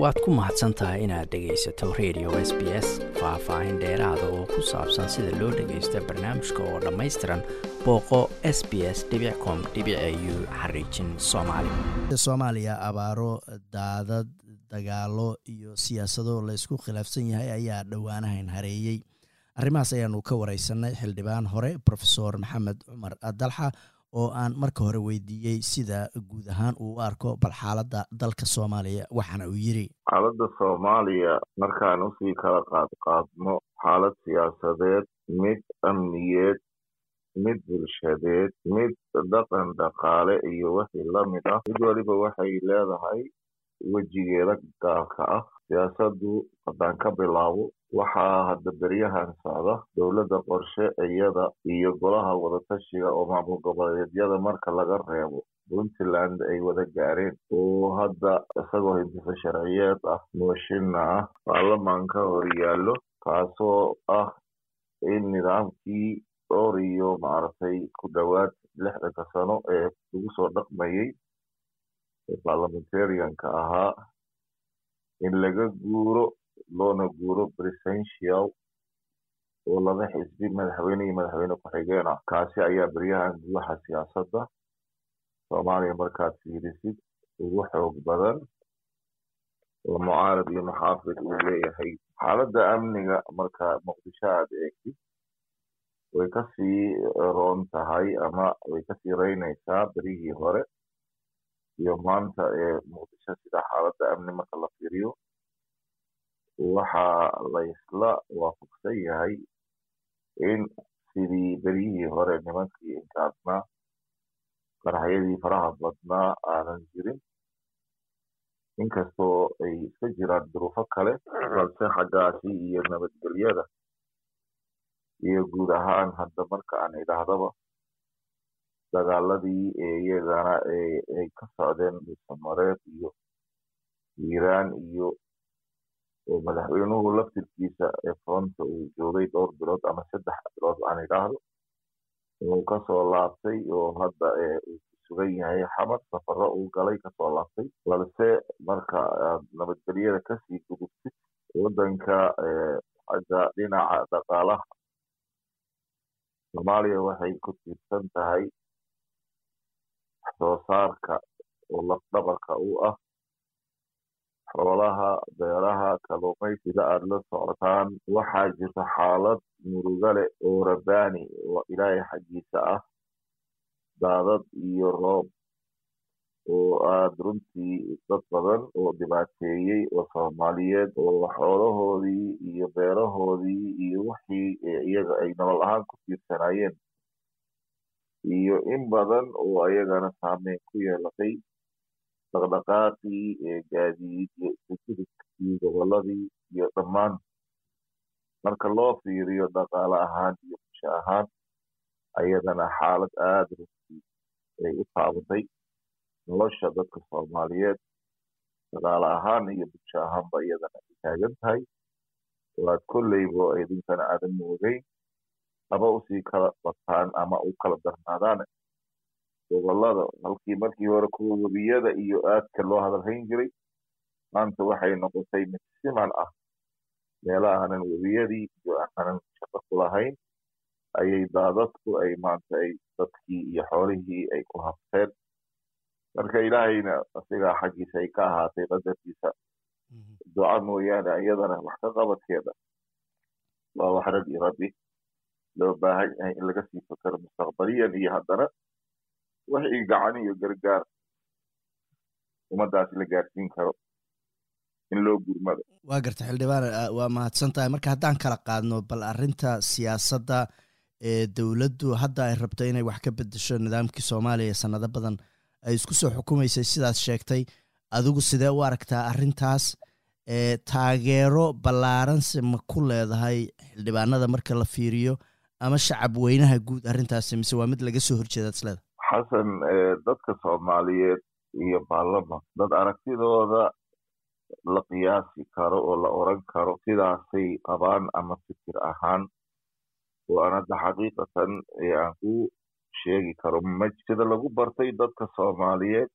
waad ku mahadsan tahay inaad dhegaysato radio s b s faah-faahin dheeraada oo ku saabsan sida loo dhagaysto barnaamijka oo dhammaystiran booqo s b s com u xariijin soomaali. Soomaaliya abaaro daadad dagaalo iyo siyaasado laysku khilaafsan yahay ayaa dhowaanahan hareeyey. Arrimahaas ayaanu ka wareysanay xildhibaan hore profesor maxamed cumar dalxa oo aan marka hore weydiiyey sida guud ahaan uu u arko bal xaaladda dalka soomaaliya waxaana uu yiri xaaladda soomaaliya markaan u sii kala qaadqaadno xaalad siyaasadeed mid amniyeed mid bulshadeed mid dhaqan dhaqaale iyo wixii la mid ah. Mid weliba waxay leedahay wejigeeda gaalka ah siyaasaddu haddaan ka bilaabo waxaa hadda beryahan socda dowladda qorshe iyada iyo golaha wadatashiga oo maamul goboleedyada marka laga reebo puntland ay wada gaareen. Oo hadda isagoo hintiso sharciyeed ah mooshinna ah baarlamaanka hor yaallo kaasoo ah in nidaamkii dhowr iyo maaragtay ku dhowaad lixdanka sano ee lagu soo dhaqmayey ee parliamentarianka ahaa in laga guuro loona guuro presidential oo laba xisbi madaxweyne iyo madaxweyne ku-xigeen ah. Kaasi ayaa beryahan gudaha siyaasadda. Soomaaliya markaad fiirisid ugu xoog badan oo mucaarad iyo maxaafid uu leeyahay. Xaaladda amniga marka muqdisho aad eegtid way ka sii roon tahay ama way ka sii reynaysaa berihii hore iyo maanta ee muqdisho sida xaaladda amni marka la fiiriyo waxaa laysla waafaqsan yahay in sidii beryihii hore nimankii inkaasnaa qaraxyadii faraha badnaa aanan jirin inkastoo ay iska jiraan duruufo kale balse xaggaasi iyo nabadgelyada iyo guud ahaan hadda marka aan idhaahdaba dagaaladii iyagana ay ka socdeen dhuusamareed iyo iiraan iyo madaxweynuhu laftirkiisa ee fronta uu joogay dhowr bilood ama saddex bilood aan idhaahdo inuu ka soo laabtay oo hadda uu sugan yahay xamar safaro uu galay ka soo laabtay. Balse marka aad nabadgelyada ka sii gudubtid waddanka xagga dhinaca dhaqaalaha soomaaliya waxay ku tiirsan tahay soo saarka oo lafdhabarka u ah xoolaha beeraha kalluumaysida aada la socotaan waxaa jirta xaalad murugale oo rabbaani oo ilaahay xaggiisa ah daadad iyo roob oo aada runtii dad badan oo dhibaateeyey oo soomaaliyeed oo xoolahoodii iyo beerahoodii iyo wixii iyaga ay nolol ahaan ku tiirsanayeen iyo in badan oo ayagana saameyn ku yeelatay dhaqdhaqaaqii gaadiid iyo isugudubkii goboladii iyo dhammaan marka loo fiiriyo dhaqaale ahaan iyo bulsho ahaan ayadana xaalad aada runtii ay u taabatay nolosha dadka soomaaliyeed dhaqaale ahaan iyo bulsho ahaanba iyadana ay taagan tahay. Waad kolleybo idinkana aadan moogeyn haba u sii kala bataan ama u kala darnaadaan gobollada halkii markii hore kuwa webiyada iyo aadka loo hadalhayn jiray maanta waxay noqotay mid siman ah. Meela aanan webiyadii iyo aanan shaqo ku lahayn ayay daadadku ay maanta ay dadkii iyo xoolihii ay ku habteen. Marka ilaahayna asigaa xaggiisa ay ka ahaatay qadarkiisa duca mooyaane iyadana wax ka qabadkeeda. Waa wax rabi rabbi loo baahan yahay in laga sii mustaqbaliyan iyo haddana wixii gacan iyo gargaar ummadaasi la gaarsiin karo in loo gurmado waa garta xildhibaan waa mahadsan tahay marka haddaan kala qaadno bal arrinta siyaasadda ee dowladdu hadda ay rabto inay wax ka bedesho nidaamkii soomaaliya sanado badan ay isku soo xukumaysay sidaas sheegtay adigu sidee u aragtaa arrintaas taageero ballaaranse ma ku leedahay xildhibaanada marka la fiiriyo ama shacab weynaha guud arrintaasi mise waa mid laga soo horjeeda isleeda xasan dadka soomaaliyeed iyo baarlaman dad aragtidooda la qiyaasi karo oo la oran karo sidaasay qabaan ama fikir ahaan oo aan hadda xaqiiqatan aan ku sheegi karo. Sida lagu bartay dadka soomaaliyeed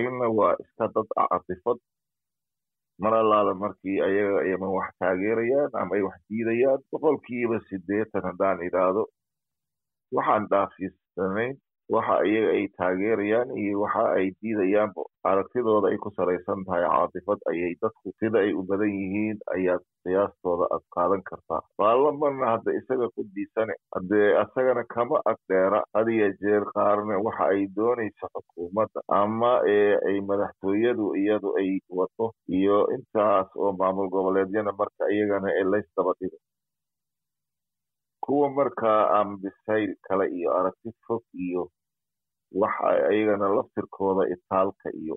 in waa iska dad catifad mar allaala markii ayaga ama wax taageerayaan ama ay wax diidayaan boqolkiiba siddeetan haddaan idhaahdo. Waxaan dhaafisanayn waxa iyaga ay taageerayaan iyo waxa ay diidayaanba aragtidooda ay ku salaysan tahay caatifad ayay dadku sida ay u badan yihiin ayaad qiyaastooda aad qaadan kartaa. Baarlamanna hadda isaga ku diisane haddee isagana kama agdheera had iyo jeer qaarne waxa ay doonayso xukuumadda ama ee ay madaxtooyadu iyadu ay wato iyo intaas oo maamul goboleedyana marka iyagana ee laysdaba dhigo kuwa markaa aan kale iyo aragti fog iyo waxa iyagana laftirkooda itaalka iyo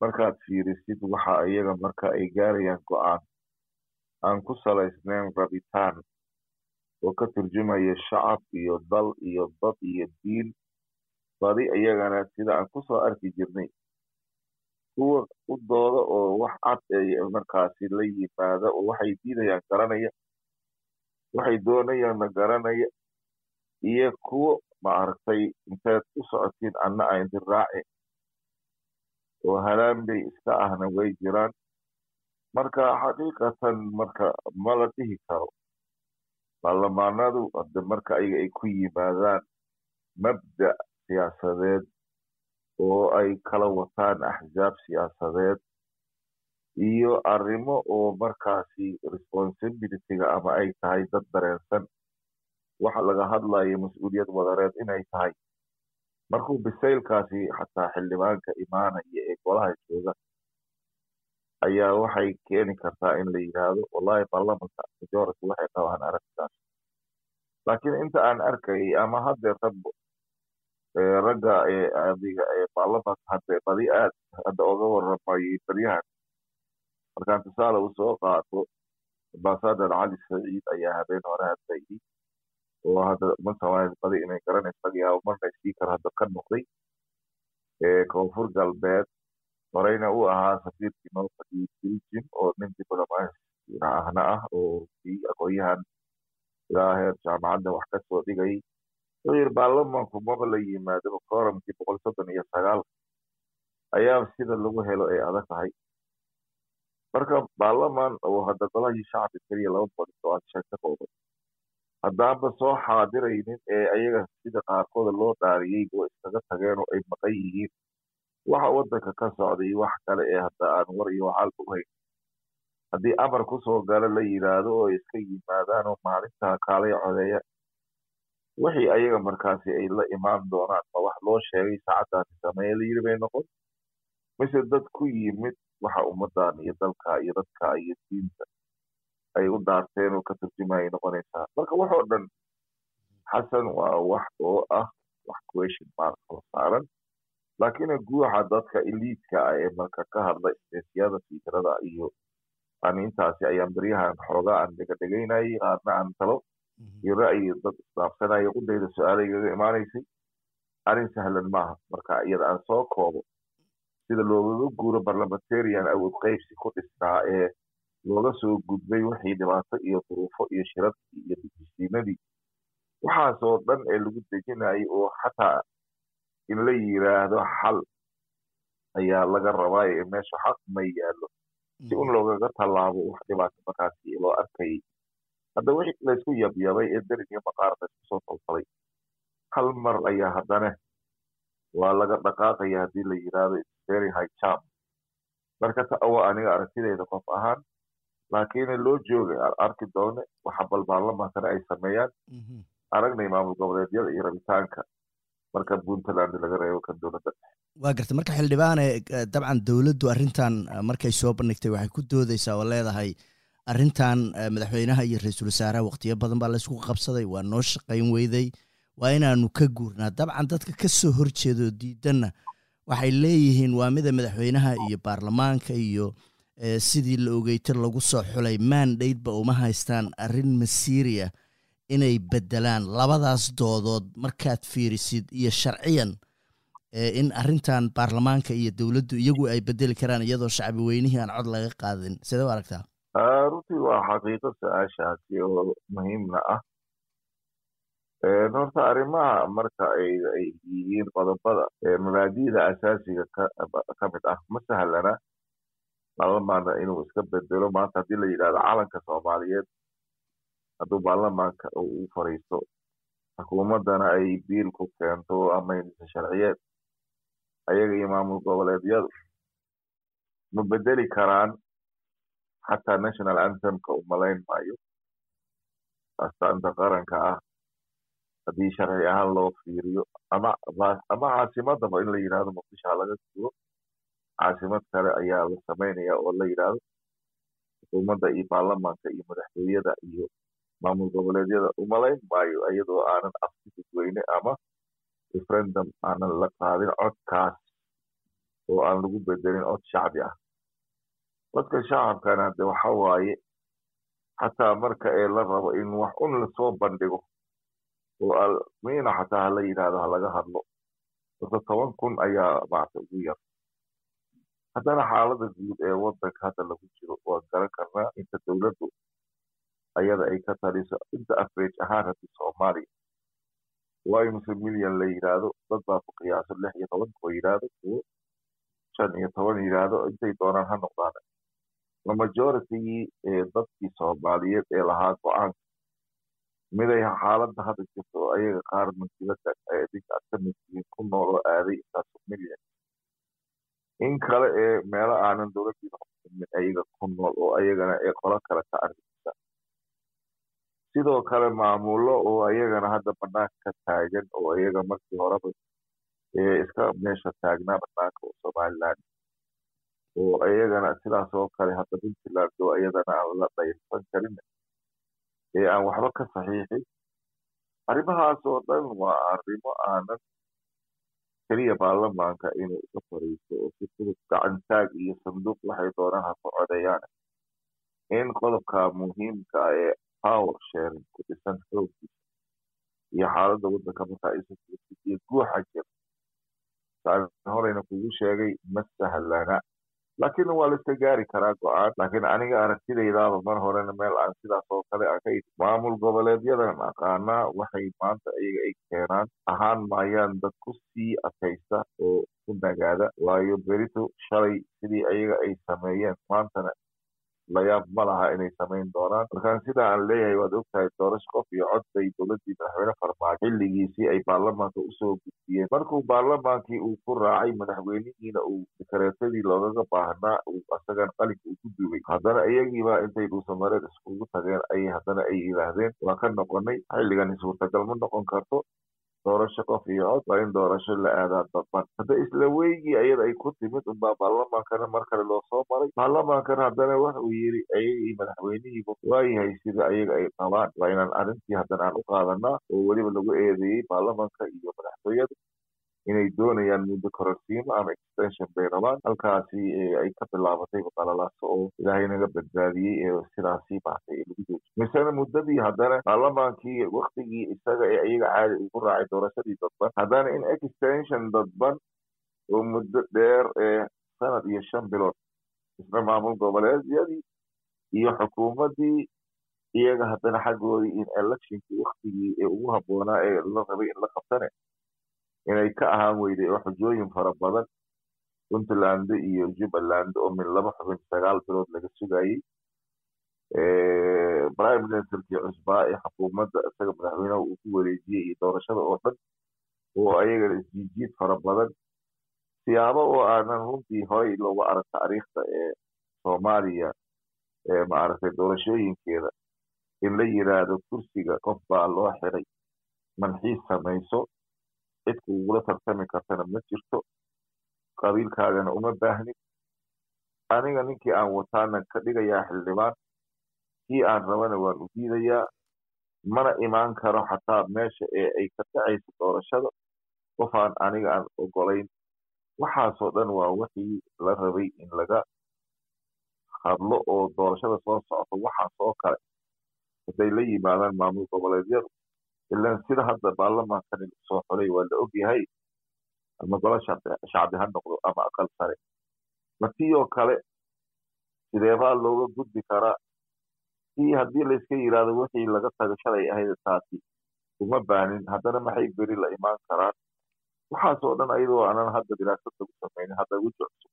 markaad fiirisid waxa iyaga marka ay gaarayaan go'aan aan ku salaysnayn rabitaan oo ka turjumaya shacab iyo dal iyo dad iyo diin badi iyagana sida aan ku soo arki jirnay. Kuwa u dooda oo wax cad markaasi la yimaada oo waxay diidayaan garanaya waxay doonayaanna garanaya iyo kuwo maaragtay intaad u socotiin anna a idin raaci oo halaanbay iska ahna way jiraan. Marka xaqiiqatan marka ma la dhihi karo baarlamaanadu hadde marka ayaga ay ku yimaadaan mabda' siyaasadeed oo ay kala wataan axsaab siyaasadeed iyo arrimo oo markaasi responsibilityga ama ay tahay dad dareensan. Waxa laga hadlayo mas'uuliyad wadareed inay tahay. Markuu bisaylkaasi xataa xildhibaanka imaanaya ee golaha jooga ayaa waxay keeni kartaa in la yidhaahdo wallahi baarlamanka majority waxay qabaan aragtidaas laakiin inta aan arkayay ama haddee ragbo ragga adiga ee baarlamanka hadde badi aad hadda oga waramayay baryahan markaan tusaale u soo qaato ambasador cali saciid ayaa habeen hore hadlayay oo hadda badi inay garanayso laga marna speaker hadda ka noqday koonfur galbeed horeyna uu ahaa safiirkii noo fadhiyey belgium oo nin diblomaasina ahna ah oo kii aqoonyahan ilaa heer jaamacadda wax ka soo dhigay. Wuxuu yidhi baarlamanku maba la yimaado forumkii boqol soddon iyo sagaalka ayaa sida lagu helo ay adag tahay marka baarlaman oo hadda golahii shacabka keliya laba boqol iyo toban shan ka haddaanba soo xaadiraynin ee ayaga sida qaarkooda loo dhaariyey oo iskaga tageen oo ay maqan yihiin waxa waddanka ka socday wax kale ee hadda aan war iyo wacaalba u haddii amar ku soo galo la yidhaahdo oo iska yimaadaan oo maalintaa kaalay codeeya wixii ayaga markaasi ay la imaan doonaan ma wax loo sheegay? Saacaddaasi sameeye la yidhi bay noqon? Mise dad ku yimid waxa ummaddan iyo dalka iyo dadka iyo diinta ay u daarteen oo ka turjumayay noqonaysaa. Marka waxoo dhan xasan waa wax oo ah wax question mark oo saaran. Laakiin guuxa dadka eliidka ah ee marka ka hadla isteesiyada fikrada iyo ani intaasi ayaan beryahan xoogaa aan dhegadhegaynayay qaarna aan talo. Iyo ra'yi dad isdaafsanaya qudayda su'aalaygaga imaanaysay. Arrin sahlan maaha. Marka iyada aan soo koobo sida loogaga guuro parliamentarian awood qaybsi ku dhisnaa ee looga soo gudbay wixii dhibaato iyo duruufo iyo shirarkii iyo dejisiinadii waxaasoo dhan ee lagu dejinayay oo xataa in la yiraahdo xal ayaa laga rabaa ee meesha xaq ma yaallo. Si un loogaga tallaabo wax dhibaato markaasi loo arkayay hadda wixii laysku yabyabay ee derigiyo maqaarka isku soo falfalay hal mar ayaa haddana waa laga dhaqaaqaya haddii la yiraahdo very high jump marka ta awa aniga aragtidayda qof ahaan laakiin loo joogay aan arki doone waxa bal baarlamaankana ay sameeyaan. Aragnay maamul goboleedyada iyo rabitaanka. Marka puntland laga reebo kan dowladda. Waa garta marka xildhibaane dabcan dowladdu arrintan markay soo bandhigtay waxay ku doodeysaa oo leedahay arrintan madaxweynaha iyo ra'iisul wasaaraha waqtiyo badan baa laysku qabsaday waa noo shaqayn weyday waa inaanu ka guurnaa. Dabcan dadka ka soo horjeedo diidanna waxay leeyihiin waa mida madaxweynaha iyo baarlamaanka iyo sidii la ogeyta lagu soo xulay maandaydba uma haystaan arrin masiiriya inay bedelaan labadaas doodood markaad fiirisid iyo sharciyan in arrintan baarlamaanka iyo dowladdu iyagu ay bedeli karaan iyadoo shacbi weynihii aan cod laga qaadin. Sidee u aragtaa? Runtii waa xaqiiqo su'aashaasi oo muhiimna ah horta arrimaha marka ay yihiin qodobada mabaadi'da asaasiga ka mid ah ma sahlana baarlamaanka inuu iska bedelo maanta haddii la yidhahdo calanka soomaaliyeed hadduu baarlamaanka uu fariisto xukuumaddana ay biil ku keento ama inisa sharciyeed ayaga iyo maamul goboleedyadu ma bedeli karaan xataa national anthemka u malayn maayo. Astaanta qaranka ah haddii sharci ahaan loo fiiriyo ama caasimadaba in la yidhahdo muqdisho ha laga sugo caasimad kale ayaa la samaynaya oo la yidhahdo xukuumadda iyo baarlamaanka iyo madaxtooyada iyo maamul goboleedyada umalayn maayo iyadoo aanan afti dadweyne ama referendum aanan la qaadin codkaas oo aan lagu bedelin cod shacbi ah. Codka shacabkana de waxa waaye xataa marka ee la rabo in wax un la soo bandhigo oo almiina xataa hala yidhahdo halaga hadlo. Horta toban kun ayaa maarta ugu yar. Haddana xaalada guud ee wadanka hadda lagu jiro waan garan karnaa inta dowladdu ayada ay ka taliso inta afreej ahaan haddi soomaaliya. Waa imse milyan la yidhaahdo dad baa ku qiyaaso lix iyo toban koo yidhaahdo kuwo shan iyo toban yidhaahdo intay doonaan ha noqdaan. Ma majoritygii dadkii soomaaliyeed ee lahaa go'aanka miday xaaladda hadda jirto oo ayaga qaar masilada dinka aad ka midkiin ku nool oo aaday milyan in kale ee meelo aanan dowladdiina ayaga ku nool oo ayagana ee qolo kale ka argisa sidoo kale maamullo oo ayagana hadda banaanka ka taagan oo ayaga markii horeba iska meesha taagnaa banaanka oo somaliland oo ayagana sidaas oo kale hadda puntland oo ayadana aan la dhayrsan karin ee aan waxba ka saxiixin. Arrimahaas oo dhan waa arrimo aanan keliya baarlamaanka inuu iska fariisto oo si fudud gacantaag iyo sanduuq waxay doonaan ha ku codeeyaan. In qodobka muhiimka ah ee power sharing ku dhisan xooggiisa iyo xaaladda waddanka markaa isu fursid iyo guuxa jira saan horeyna kugu sheegay ma sahlana laakiin waa la iska gaari karaa go'aan laakiin aniga aragtidaydaaba mar horena meel aan sidaas oo kale aan ka id maamul goboleedyadan aqaanaa waxay maanta iyaga ay keenaan ahaan maayaan dad ku sii adkaysta oo ku nagaada waayo berito shalay sidii ayaga ay sameeyeen maantana layaab ma laha inay samayn doonaan. Markaan sidaa aan leeyahay waad ogtahay doorasho qof iyo cod bay dowladdii madaxweyne farmaajo xilligiisii ay baarlamaanka u soo gudbiyeen. Markuu baarlamaankii uu ku raacay madaxweynihiina uu dikareetadii loogaga baahnaa uu asagan qalinka uu ku duubay haddana iyagiiba intay dhuusamareed iskugu tageen ay haddana ay yidhaahdeen waa ka noqonay xilligani suurtagal ma noqon karto doorasho qof iyo cod waa in doorasho la aadaa dadban hadda isla weygii ayada ay ku timid unbaa baarlamaankana mar kale loo soo maray. Baarlamaankana haddana wuxuu yidhi ayaga iyo madaxweynihiiba waayahay sida ayaga ay qabaan waa inaan arrintii haddana aan u qaadanaa oo weliba lagu eedeeyey baarlamaanka iyo madaxtooyada inay doonayaan muddo kororsiimo ama extension bay rabaan halkaasi ay ka bilaabatay balalaaso oo ilaahay naga badbaadiyey ee sidaasi maartay lagu jooji misena muddadii haddana baarlamaankii waktigii isaga ee iyaga caadi ugu raacay doorashadii dadban haddana in extension dadban oo muddo dheer ee sanad iyo shan bilood isna maamul goboleedyadii iyo xukuumaddii iyaga haddana xaggoodii in electionkii waktigii ee ugu habboonaa ee la rabay in la qabtane inay ka ahaan weyday oo xujooyin fara badan. Puntland iyo jubbaland oo min laba xubin sagaal bilood laga sugayey prime ministerkii cusbaa ee xukuumadda isaga madaxweynaha uu ku wareejiyey iyo doorashada oo dhan oo ayagana isjiijiid fara badan. Siyaabo oo aanan runtii horey looga arag taariikhda ee soomaaliya maaragtay doorashooyinkeeda in la yiraahdo kursiga qof baa loo xiray manxiis samayso cid kugula tartami kartana ma jirto qabiilkaagana uma baahnin aniga ninkii aan wataana ka dhigayaa xildhibaan kii aan rabana waan u diidayaa mana imaan karo xataa meesha ee ay ka dhacayso doorashada qof aan aniga aan ogolayn waxaasoo dhan waa wixii la rabay in laga hadlo oo doorashada soo socoto waxaas oo kale hadday la yimaadaan maamul goboleedyadu ilan sida hadda baarlamaankani soo xolay waa la ogyahay ama golo shacbi ha noqdo ama aqal sare martii kale sideebaa looga gudbi karaa si haddii layska yidhaahdo wixii laga tago shalay ahayd taasi uma baanin haddana maxay beri la imaan karaan waxaasoo dhan ayadoo aanan hadda diraasad lagu samaynin hadda weji cusub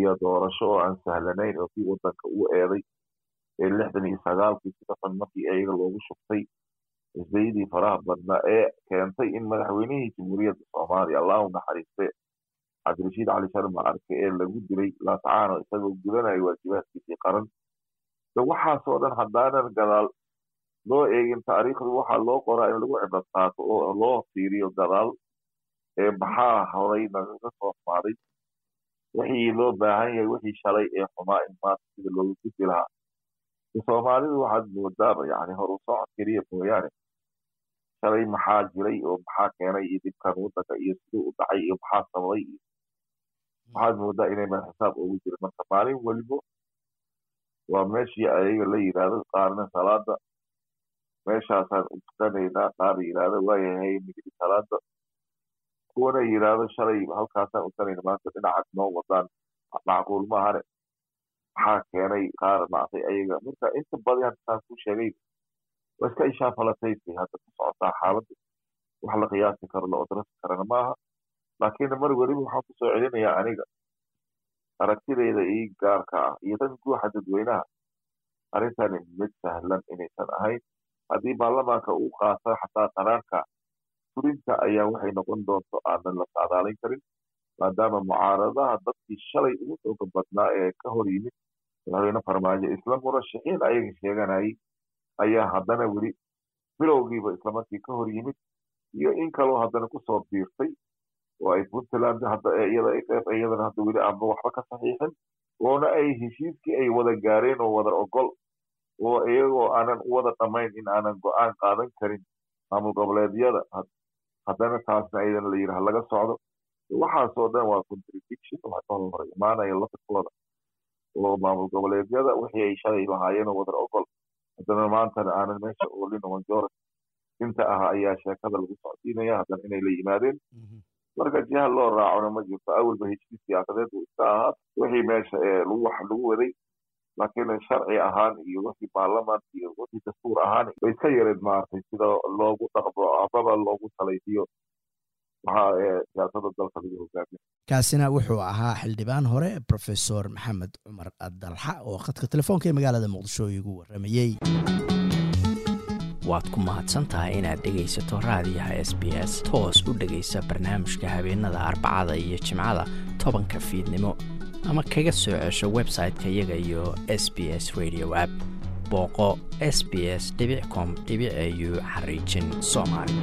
iyo doorasho oo aan sahlanayn oo kii waddanka u eeday ee lixdan iyo sagaalkii sidafan markii ayaga loogu shubtay xisbiyadii faraha badnaa ee keentay in madaxweynihii jamhuuriyadda soomaaliya allahu naxariiste cabdirashiid cali sharma arke ee lagu dilay laascaano isagoo gudanayo waajibaadkiisii qaran waxaasoo dhan haddaanan gadaal loo eegin taariikhdu waxaa loo qoraa in lagu cibrad qaato oo loo fiiriyo gadaal ee maxaa horay nagaga soo xumaaday wixii loo baahan yahay wixii shalay ee xumaa in maanta sida looga gudbi lahaa soomaalidu waxaad moodaaba yani hor socod keliya mooyaane shalay maxaa jiray oo maxaa keenay iyo dhibkan waddanka iyo siduu u dhacay iyo maxaa sababay? Iyo waxaad moodaa inay madax xisaab ugu jirin marka maalin welibo waa meeshii ayaga la yidhaahdo qaarna salaada meeshaasaan u tukanaynaa qaar yidhaahdo waayahay migdi salaada kuwana yidhaahdo shalay halkaasaan ukanayna maanta dhinacaad noo wadaan. Macquul maahane maxaa keenay qaar maartay ayaga. Marka inta badan saan ku sheegay waa iska ishaafalataysa hadda ku socotaa xaaladda wax la qiyaasi karo la odrasi karana maaha. Laakiin mar weliba waxaan ku soo celinayaa aniga. Aragtidayda ii gaarka ah iyo tan guuxa dadweynaha. Arrintani mid sahlan inaysan ahayn haddii baarlamaanka uu qaata xataa qaraarka fulinta ayaa waxay noqon doonto aanan la saadaalin karin. Maadaama mucaaradaha dadkii shalay ugu xooga badnaa ee ka hor yimid madaxweyne farmaajo isla murashaxiin ayaga sheeganayay ayaa haddana weli bilowgiiba islamarkii ka hor yimid iyo in kaloo haddana ku soo biirtay. Oo ay puntland iyadana hadda weli aanba waxba ka saxiixin oona ay heshiiskii ay wada gaareen oo wada ogol oo iyagoo aanan u wada dhamayn in aanan go'aan qaadan karin maamul goboleedyada haddana taasna ayadana la yidhaha laga socdo. Waxaasoo dhan waa contradiction waxa ka hor imaanaya lafirkooda oo maamul goboleedyada wixii ay shalay lahaayeen oo wada ogol haddana maantana aanan meesha oolin oo majora inta ah ayaa sheekada lagu socodsiinaya haddana inay la yimaadeen. Marka jiha loo raacona ma jirto awalba heshiis siyaasadeed uu iska ahaa. Wixii meesha ee wax lagu waday laakiin sharci ahaan iyo wixii baarlamaan iyo wixii dastuur ahaan bay iska yareed maaragtay sida loogu dhaqmo amaba loogu salaysiyo siyaasada dalka lagu kaasina wuxuu ahaa xildhibaan hore profesor maxamed cumar dalxa oo khadka telefoonka ee magaalada muqdisho igu waramayey waad ku mahadsantahay inaad dhegaysato raadiyaha s b s. Toos u dhegaysa barnaamijka habeenada arbacada iyo jimcada tobanka fiidnimo. Ama kaga soo cesho website-ka iyaga iyo s b s radio app. Booqo s b s com au xariijin soomaali